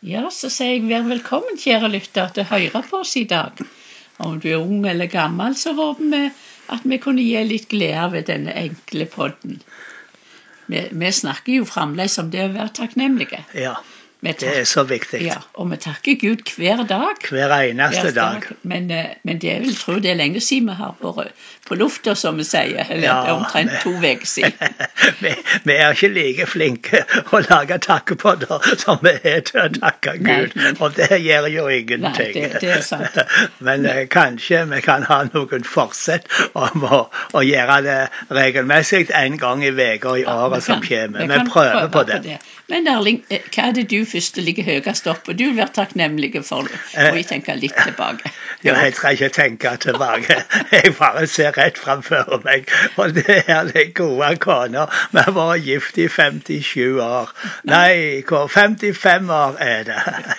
Ja, så sier jeg vær velkommen, kjære lytter, til å høre på oss i dag. Om du er ung eller gammel, så håper vi at vi kunne gi litt glede ved denne enkle podden. Vi, vi snakker jo fremdeles om det å være takknemlige. Ja, det er så viktig. ja, og vi takker Gud hver dag. Hver eneste Hver dag. Men, eh, men det vel tro det er lenge siden vi har vært på lufta, som vi sier. Eller Ja, det omtrent to uker siden. vi, vi er ikke like flinke å lage takkepodder som vi er til å takke Nei, Gud. men- Og det gjør jo ingenting. Nei, det- det er sant. Men eh, kanskje vi kan ha noen forsett om å, å gjøre det regelmessig en gang i uka i Ja, året som kommer. vi Vi prøver på det. Men Erling, eh, hva er det du først ligger høyest opp på? Du vil være takknemlig for. Må jeg tenke litt tilbake. Ja, jeg skal ikke tenke tilbake. Jeg bare ser rett framfor meg. Og det er den gode kona. Vi vært gift i 57 år. Nei, hvor 55 år er det.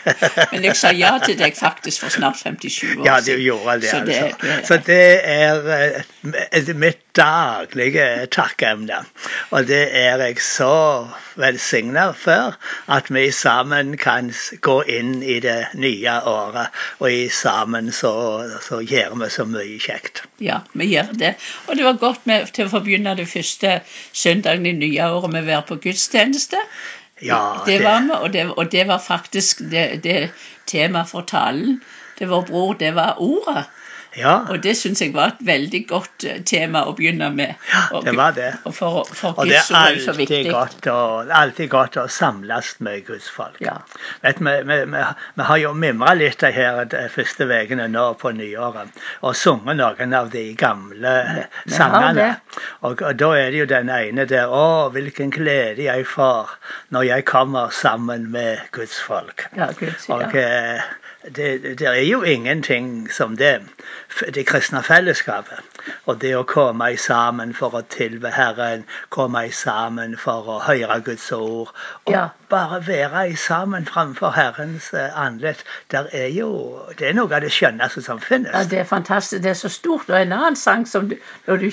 Men jeg sa ja til deg faktisk for snart 57 år siden. Ja, du gjorde det, Så det, altså. Så det er eh, mitt daglige takkemne. Og det er jeg så velsigna for at vi sammen kan gå inn i det nye året. Og i sammen så, så gjør vi så mye kjekt. ja, vi gjør det. Og det var godt med, til å få begynne det første søndagen i nye året med å være på gudstjeneste. Ja, det var vi, og det, og det var faktisk det, det temaet for talen. Det var bror, det var ordet. Ja, Og det syns jeg var et veldig godt eh, tema å begynne med. Ja, det var det. Og for, for og det er alltid godt, å, alltid godt å samles med Guds folk. Ja. Vet, vi, vi, vi, vi har jo mimra litt her de første ukene nå på nyåret og sunget noen av de gamle sangene. Og, og da er det jo den ene der Å, hvilken glede jeg får når jeg kommer sammen med Guds folk. Ja, Guds, ja. Og eh, det, det er jo ingenting som det. Det kristne fellesskapet. Og det å komme sammen for å tilbe Herren, komme sammen for å høre Guds ord. Og Ja. Bare være i sammen framfor Herrens andlet. anledd. Der er jo, det er noe av det skjønneste som finnes. Ja, det er fantastisk. Det er så stort. Og en annen sang som du, når du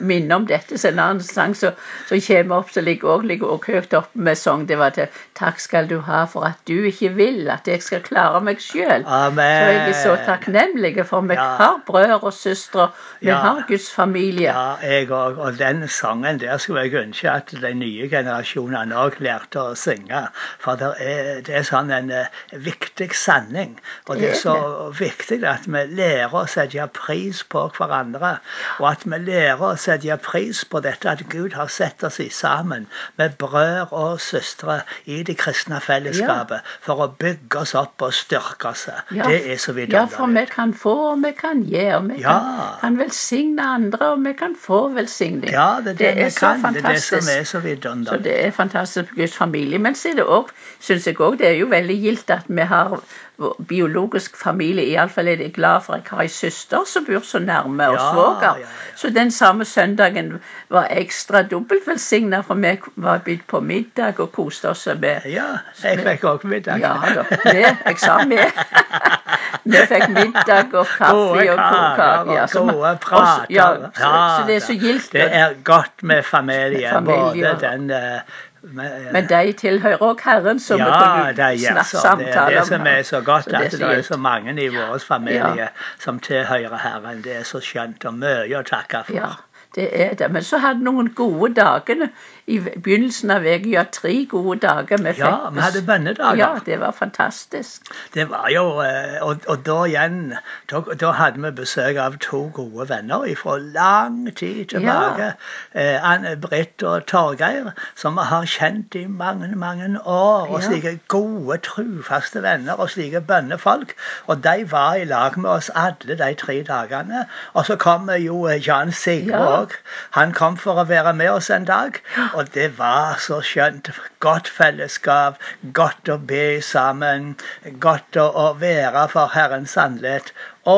minner om dette, så en annen sang som kommer opp, som ligger også, ligger også høyt oppe med sang, det var til Takk skal du ha for at du ikke vil at jeg skal klare meg sjøl. Amen. Så jeg er så takknemlig for vi Ja. har brødre og søstre. Vi Ja. har Guds familie. Ja, jeg òg. Og den sangen der skulle jeg ønske at de nye generasjonene òg lærte å synge. For det er, det er sånn en eh, viktig sanning. Og det er så viktig at vi lærer å sette pris på hverandre. Og at vi lærer å sette pris på dette at Gud har sett oss i sammen med brødre og søstre i det kristne fellesskapet for å bygge oss opp og styrke oss. Ja. Det er så Ja, for vi kan få, og vi kan gi, og vi Ja. kan, kan velsigne andre, og vi kan få velsigning. Ja, det er det, vi så kan. Det er det som fantastisk. er så Så det er fantastisk for Guds familie. Men så er det òg, syns jeg òg, det er jo veldig gildt at vi har biologisk familie. Iallfall er jeg glad for at jeg har ei søster som bor så nærme, og Ja, svoger. ja, ja. Så den samme søndagen var ekstra dobbelt velsigna, for vi var bydd på middag og koste oss med Ja, jeg fikk òg middag. ja da. Vi, jeg sa vi. Vi fikk middag og kaffe og koker. Ja, så gode prater. Ja, så, så det er så gildt. Det er godt med familie. Både den eh, med, Men de tilhører òg Herren, så vi ja, kunne det er, snakke så, det er det som er så godt, Så det at det er så mange i vår familie som tilhører Herren. Det er så skjønt og mye å takke for. Ja, det er det. Men så hadde noen gode dager i begynnelsen av uka. Ja, tre gode dager. Vi Ja, vi hadde bønnedager. Ja, det var fantastisk. Det var jo, eh, og, og da igjen da, da hadde vi besøk av to gode venner fra lang tid tilbake. Eh, Anne Britt og Torgeir, som vi har kjent i mange mange år. Og Ja. slike gode, trufaste venner og slike bønnefolk. Og de var i lag med oss alle de tre dagene. Og så kom jo eh, Jan Sigve Ja. Òg. Han kom for å være med oss en dag. Og det var så skjønt. Godt fellesskap, godt å be sammen, godt å, å være for Herrens sannhet. Å,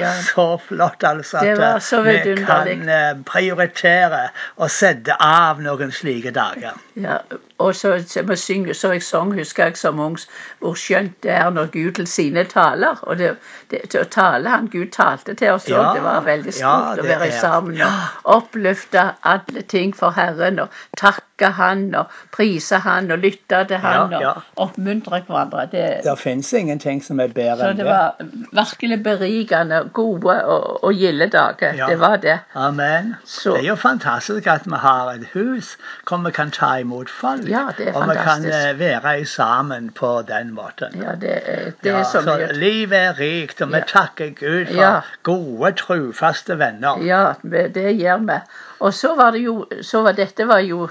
Ja. så flott, altså. Det at, vi kan eh, prioritere og sette av noen slike dager. Ja, og så, så, synge, så jeg sang, husker jeg som ung, hvor skjønt det er når Gud til sine taler. Og det, det, til å tale han Gud talte til oss òg, Ja, det var veldig ja, stort å være sammen og oppløfte alle ting for Herren og takke han og prise han og lytte til han Ja, ja. og oppmuntre hverandre. Det, Det fins ingenting som er bedre enn det Så det. var virkelig berikende, gode og, og gilde dager. Ja. Det var det. Amen. Så- Det er jo fantastisk at vi har et hus hvor vi kan ta imot folk. Ja, det er og vi kan eh, være sammen på den måten. Ja, det, er- det er så så mye. livet er rikt, og vi Ja. takker Gud for Ja. gode, trufaste venner. Ja, det gjør vi. Og så var det jo så var Dette var jo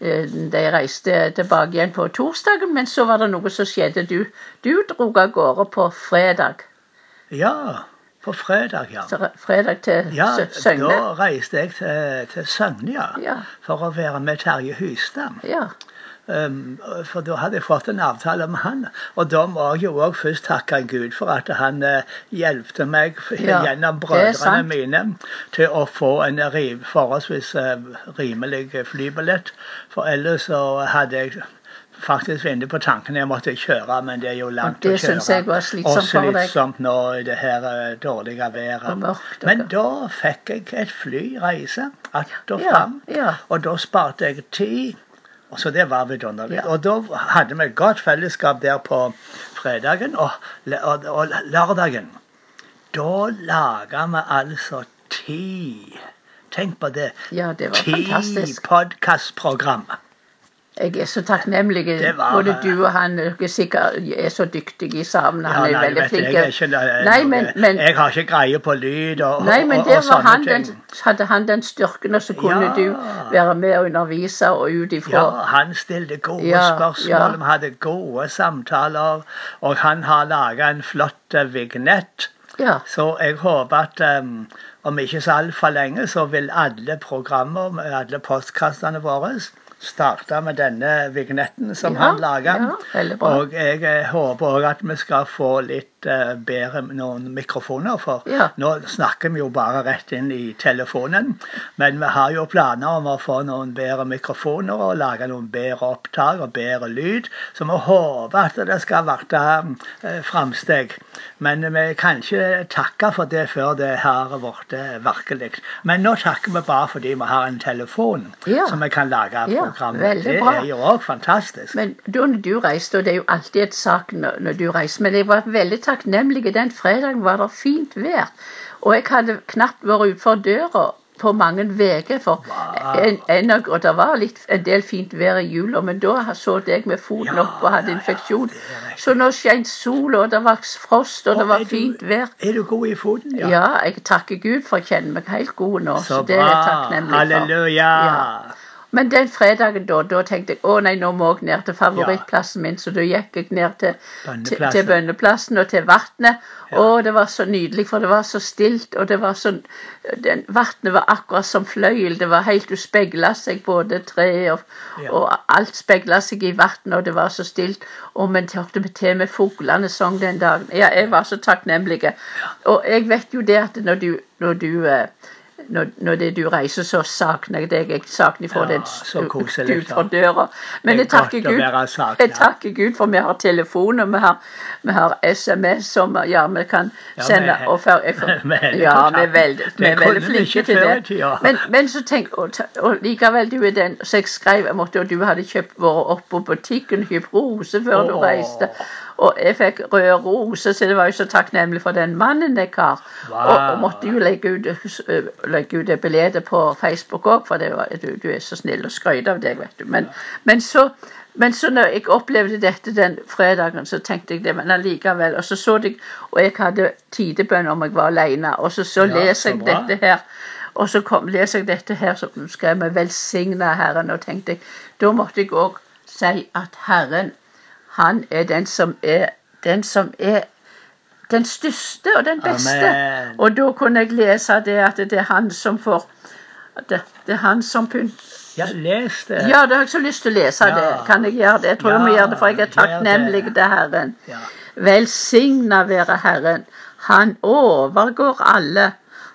eh, De reiste tilbake igjen på torsdagen, men så var det noe som skjedde. Du, du dro av gårde på fredag. Ja, på fredag, ja. Fredag til Ja, Søgne. da reiste jeg til, til Søgne, ja, Ja. for å være med Terje Hystad. Ja. Um, for da hadde jeg fått en avtale med han. Og da må jeg jo òg først takke Gud for at han uh, hjelpte meg Ja, gjennom brødrene mine til å få en forholdsvis uh, rimelig flybillett. For ellers så hadde jeg faktisk inne på tanken jeg måtte kjøre, men det er jo langt det å kjøre. slitsomt og slitsomt nå i det her uh, dårlige været. mørkt, Men da fikk jeg et flyreise att og Ja, ja. Og da sparte jeg tid. Og så det var vidunderlig. Ja. Og da hadde vi et godt fellesskap der på fredagen. Og, og, og lørdagen, da laga vi altså ti Tenk på det. ja, det var Ti fantastisk. podkastprogram. Jeg er så takknemlig. Både du og han dere sikkert er så dyktige sammen. Han er Ja, nei, veldig vet flink. jeg, er ikke, Nei, men, men, jeg har ikke greie på lyd og, nei, men og, der og sånne han den, ting. hadde han den styrken, og så kunne Ja. du være med og undervise og ut ifra Ja, han stilte gode Ja, spørsmål, vi hadde gode samtaler, og han har laga en flott eh, vignett. Ja. Så jeg håper at um, om ikke så altfor lenge, så vil alle programmer, alle postkastene våre, starte med denne vignetten som Ja, han laga. ja, og jeg eh, håper òg at vi skal få litt bedre noen mikrofoner, for Ja. nå snakker vi jo bare rett inn i telefonen. Men vi har jo planer om å få noen bedre mikrofoner og lage noen bedre opptak og bedre lyd. Så vi håper at det skal bli eh, framsteg. Men vi kan ikke takke for det før det har blitt eh, virkelig. Men nå takker vi bare fordi vi har en telefon Ja. som vi kan lage program med. Det bra. er jo òg fantastisk. Men da når du reiste, og det er jo alltid et sak når, når du reiser, men jeg var veldig takknemlig. Den fredagen var det fint vær. Og jeg hadde knapt vært utenfor døra på mange uker. For Wow. en, en, og det var litt, en del fint vær i jula, men da så jeg med foten Ja, opp og hadde ja, ja, infeksjon. riktig. så nå skjent sol, og det var frost, og det var fint vær. Er du god i foten? Ja, jeg takker Gud for jeg kjenner meg helt god nå. Så, Så det er jeg takknemlig for. Halleluja. Ja. Men den fredagen da, da tenkte jeg å nei, nå må jeg ned til favorittplassen min. Så da gikk jeg ned til, til, til bønneplassen og til vannet. Ja. Og det var så nydelig, for det var så stilt. Og det var sånn den, Vannet var akkurat som fløyel. Det var helt Du spegla seg, både tre og, Ja. og alt spegla seg i vannet, og det var så stilt. Og men hørte til med fuglene sang den dagen. Ja, jeg var så takknemlig. Og jeg vet jo det at når du, når du eh, når, når det du reiser, så savner jeg deg. Jeg savner fra Ja, den du fra døra. Men jeg takker, Gud, jeg takker Gud for vi har telefon, og vi har, vi har SMS som ja, vi kan Ja, sende. vi- og for, for, vi ja, vi er veldig, vi er veldig flinke til det. Men, men så tenk, og, og likevel, du er den Så jeg skrev jeg måtte, og du hadde kjøpt vært opp på butikken og før du reiste. Og jeg fikk røde roser, så det var jo så takknemlig for den mannen jeg har. Og, og måtte jo legge ut, legge ut det bildet på Facebook òg, for det var, du, du er så snill og skryter av deg, vet du. Men, men, så, men så når jeg opplevde dette den fredagen, så tenkte jeg det, men allikevel. Og så så jeg, og jeg hadde tidebønn om jeg var alene, og så, så Ja, leser jeg bra. dette her. Og så kom, leser jeg dette her, så skrev jeg 'Velsigna Herren. Og tenkte jeg, da måtte jeg òg si at Herren, han er den som er den som er den største og den beste. Amen. Og da kunne jeg lese det at det er han som får Det, det er han som pynt... Ja, les det. Ja, det har jeg så lyst til å lese Ja. det. Kan jeg gjøre det? Jeg tror jeg må gjøre det, for jeg er takknemlig til Herren. Ja. Velsigna være Herren. Han overgår alle.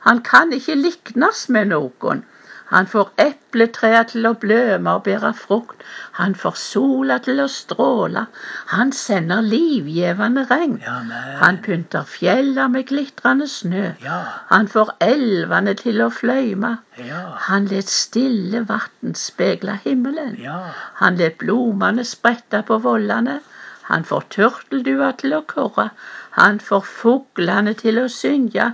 Han kan ikke liknes med noen. Han får epletreet til å bløme og bære frukt. Han får sola til å stråle. Han sender livgjevende regn. Amen. Han pynter fjella med glitrende snø. Ja. Han får elvene til å fløyme. Ja. Han let stille vatn speile himmelen. Ja. Han let blomene sprette på vollene. Han får turteldua til å korre. Han får fuglene til å synge.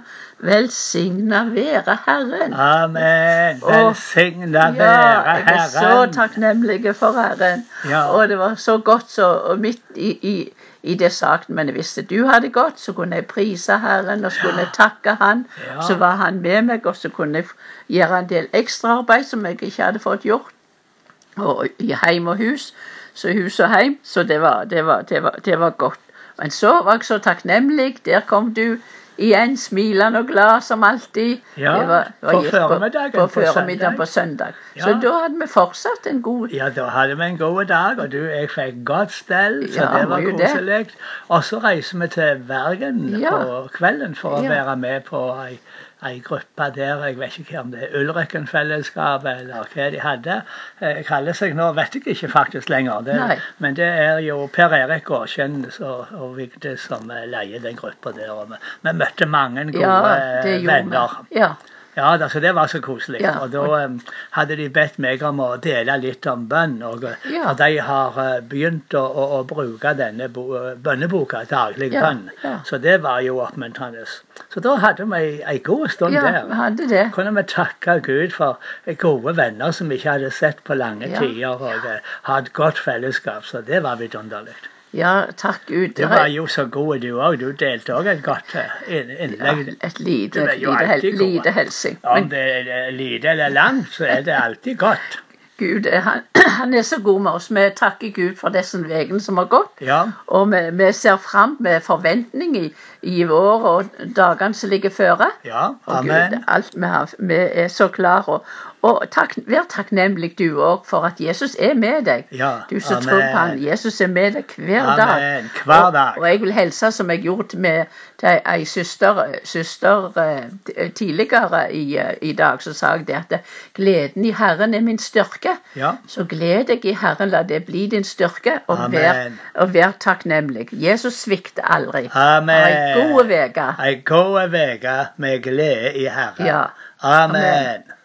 Velsigna være Herren. Amen. velsignet være Herren. Ja, jeg er så takknemlig for Herren. Ja. Og det var så godt så midt i, i, i det saken, men jeg visste du hadde gått, så kunne jeg prise Herren og så kunne jeg takke Han. Ja. Så var Han med meg, og så kunne jeg gjøre en del ekstraarbeid som jeg ikke hadde fått gjort. Og i heim og hus. Så hus og heim. Så det var, det var, det var, det var godt. Men så var jeg så takknemlig. Der kom du igjen, smilende og glad som alltid. Ja, Det var- var på gitt på, på søndag. på søndag. Ja. Så da hadde vi fortsatt en god Ja, da hadde vi en god dag, og du, jeg fikk godt stell, så Ja, det var koselig. Og så reiser vi til Bergen Ja. på kvelden for å være med på ei, ei gruppe der. Jeg vet ikke om det er Ulrikken-fellesskapet eller hva de hadde. Jeg kaller seg nå, vet jeg ikke faktisk lenger. Det, men det er jo Per Erik Årkjenn og, Vigdis som eh, leier den gruppa der. Og vi, vi møtte mange gode Ja, eh, venner. Ja. Ja, da, så det var så koselig. Ja, og da um, hadde de bedt meg om å dele litt om bønn. Og, Ja. For de har uh, begynt å, å, å bruke denne bo, bønneboka, daglig bønn. Så det var jo oppmuntrende. Så da hadde vi ei, god stund ja, der. hadde det. Kunne vi takke Gud for gode venner som vi ikke hadde sett på lange tider, og uh, ha et godt fellesskap. Så det var vidunderlig. Ja, takk Gud. Du var jo så god du òg. Du delte òg et godt innlegg. ja, innlegg. et lite, lite, hel, lite helsing. Om det er lite eller langt, så er det alltid godt. Gud, eh, han, han er så god med oss. Vi takker Gud for disse ukene som har gått. Ja. Og vi, vi ser fram med forventning i, i vår og dagene som ligger føre. Ja, Og Gud, alt vi, har, vi er så klare. Og, og takk, vær takknemlig du òg for at Jesus er med deg. Ja, Du som tror på han. Jesus er med deg hver dag. Amen. Hver dag. Og, og jeg vil hilse som jeg gjorde med til ei søster, søster eh, tidligere i, eh, i dag. Så sa jeg det at gleden i Herren er min styrke. Ja. Så gled deg i Herren, la det bli din styrke, og vær, og vær takknemlig. Jesus svikter aldri. Amen. Ei god uke. Ei god uke med glede i Herren. Ja. Amen. Amen.